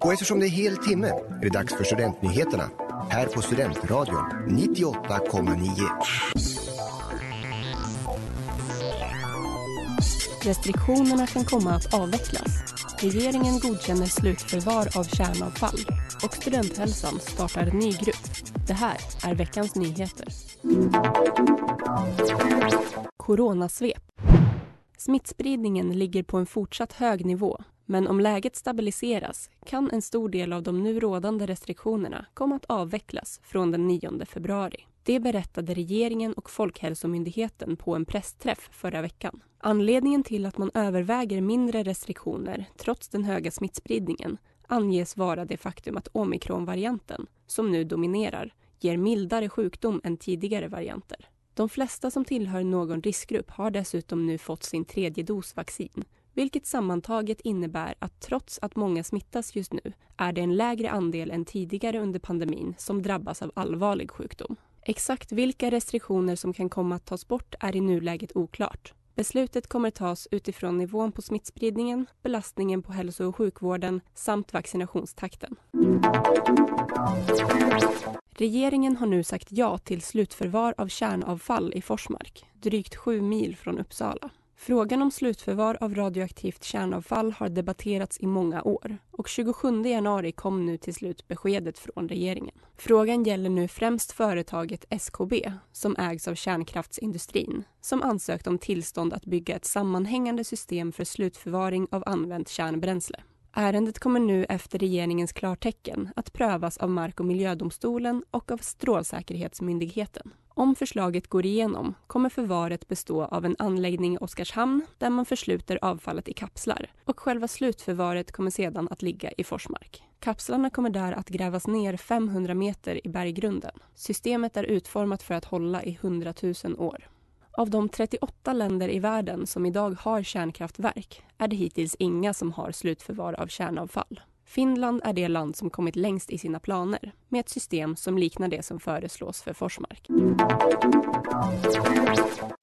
Och eftersom det är hel timme är det dags för Studentnyheterna här på Studentradion 98,9. Restriktionerna kan komma att avvecklas. Regeringen godkänner slutförvar av kärnavfall och Studenthälsan startar en ny grupp. Det här är veckans nyheter. Coronasvep. Smittspridningen ligger på en fortsatt hög nivå men om läget stabiliseras kan en stor del av de nu rådande restriktionerna komma att avvecklas från den 9 februari. Det berättade regeringen och Folkhälsomyndigheten på en pressträff förra veckan. Anledningen till att man överväger mindre restriktioner trots den höga smittspridningen anges vara det faktum att omikronvarianten, som nu dominerar, ger mildare sjukdom än tidigare varianter. De flesta som tillhör någon riskgrupp har dessutom nu fått sin tredje dos vaccin vilket sammantaget innebär att trots att många smittas just nu är det en lägre andel än tidigare under pandemin som drabbas av allvarlig sjukdom. Exakt vilka restriktioner som kan komma att tas bort är i nuläget oklart. Beslutet kommer tas utifrån nivån på smittspridningen, belastningen på hälso och sjukvården samt vaccinationstakten. Regeringen har nu sagt ja till slutförvar av kärnavfall i Forsmark, drygt sju mil från Uppsala. Frågan om slutförvar av radioaktivt kärnavfall har debatterats i många år och 27 januari kom nu till slut beskedet från regeringen. Frågan gäller nu främst företaget SKB som ägs av kärnkraftsindustrin som ansökt om tillstånd att bygga ett sammanhängande system för slutförvaring av använt kärnbränsle. Ärendet kommer nu efter regeringens klartecken att prövas av Mark och miljödomstolen och av Strålsäkerhetsmyndigheten. Om förslaget går igenom kommer förvaret bestå av en anläggning i Oskarshamn där man försluter avfallet i kapslar och själva slutförvaret kommer sedan att ligga i Forsmark. Kapslarna kommer där att grävas ner 500 meter i berggrunden. Systemet är utformat för att hålla i 100 000 år. Av de 38 länder i världen som idag har kärnkraftverk är det hittills inga som har slutförvar av kärnavfall. Finland är det land som kommit längst i sina planer med ett system som liknar det som föreslås för Forsmark.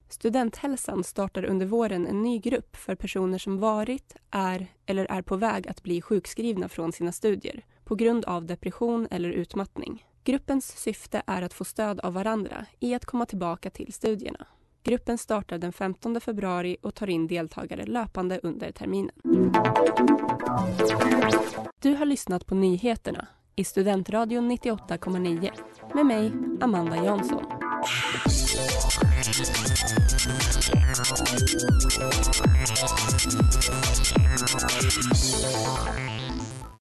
Studenthälsan startar under våren en ny grupp för personer som varit, är eller är på väg att bli sjukskrivna från sina studier på grund av depression eller utmattning. Gruppens syfte är att få stöd av varandra i att komma tillbaka till studierna. Gruppen startar den 15 februari och tar in deltagare löpande under terminen. Du har lyssnat på nyheterna i Studentradion 98,9 med mig, Amanda Jansson.